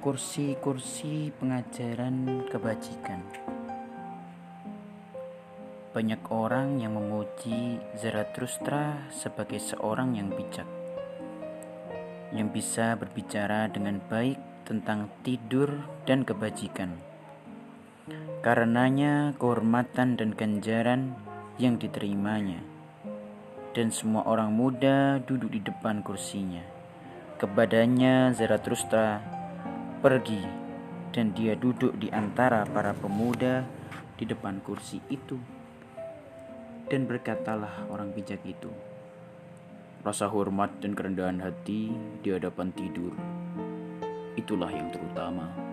kursi-kursi pengajaran kebajikan. Banyak orang yang memuji Zarathustra sebagai seorang yang bijak, yang bisa berbicara dengan baik tentang tidur dan kebajikan. Karenanya, kehormatan dan ganjaran yang diterimanya, dan semua orang muda duduk di depan kursinya. Kepadanya Zarathustra pergi dan dia duduk di antara para pemuda di depan kursi itu. Dan berkatalah orang bijak itu, rasa hormat dan kerendahan hati di hadapan tidur, itulah yang terutama.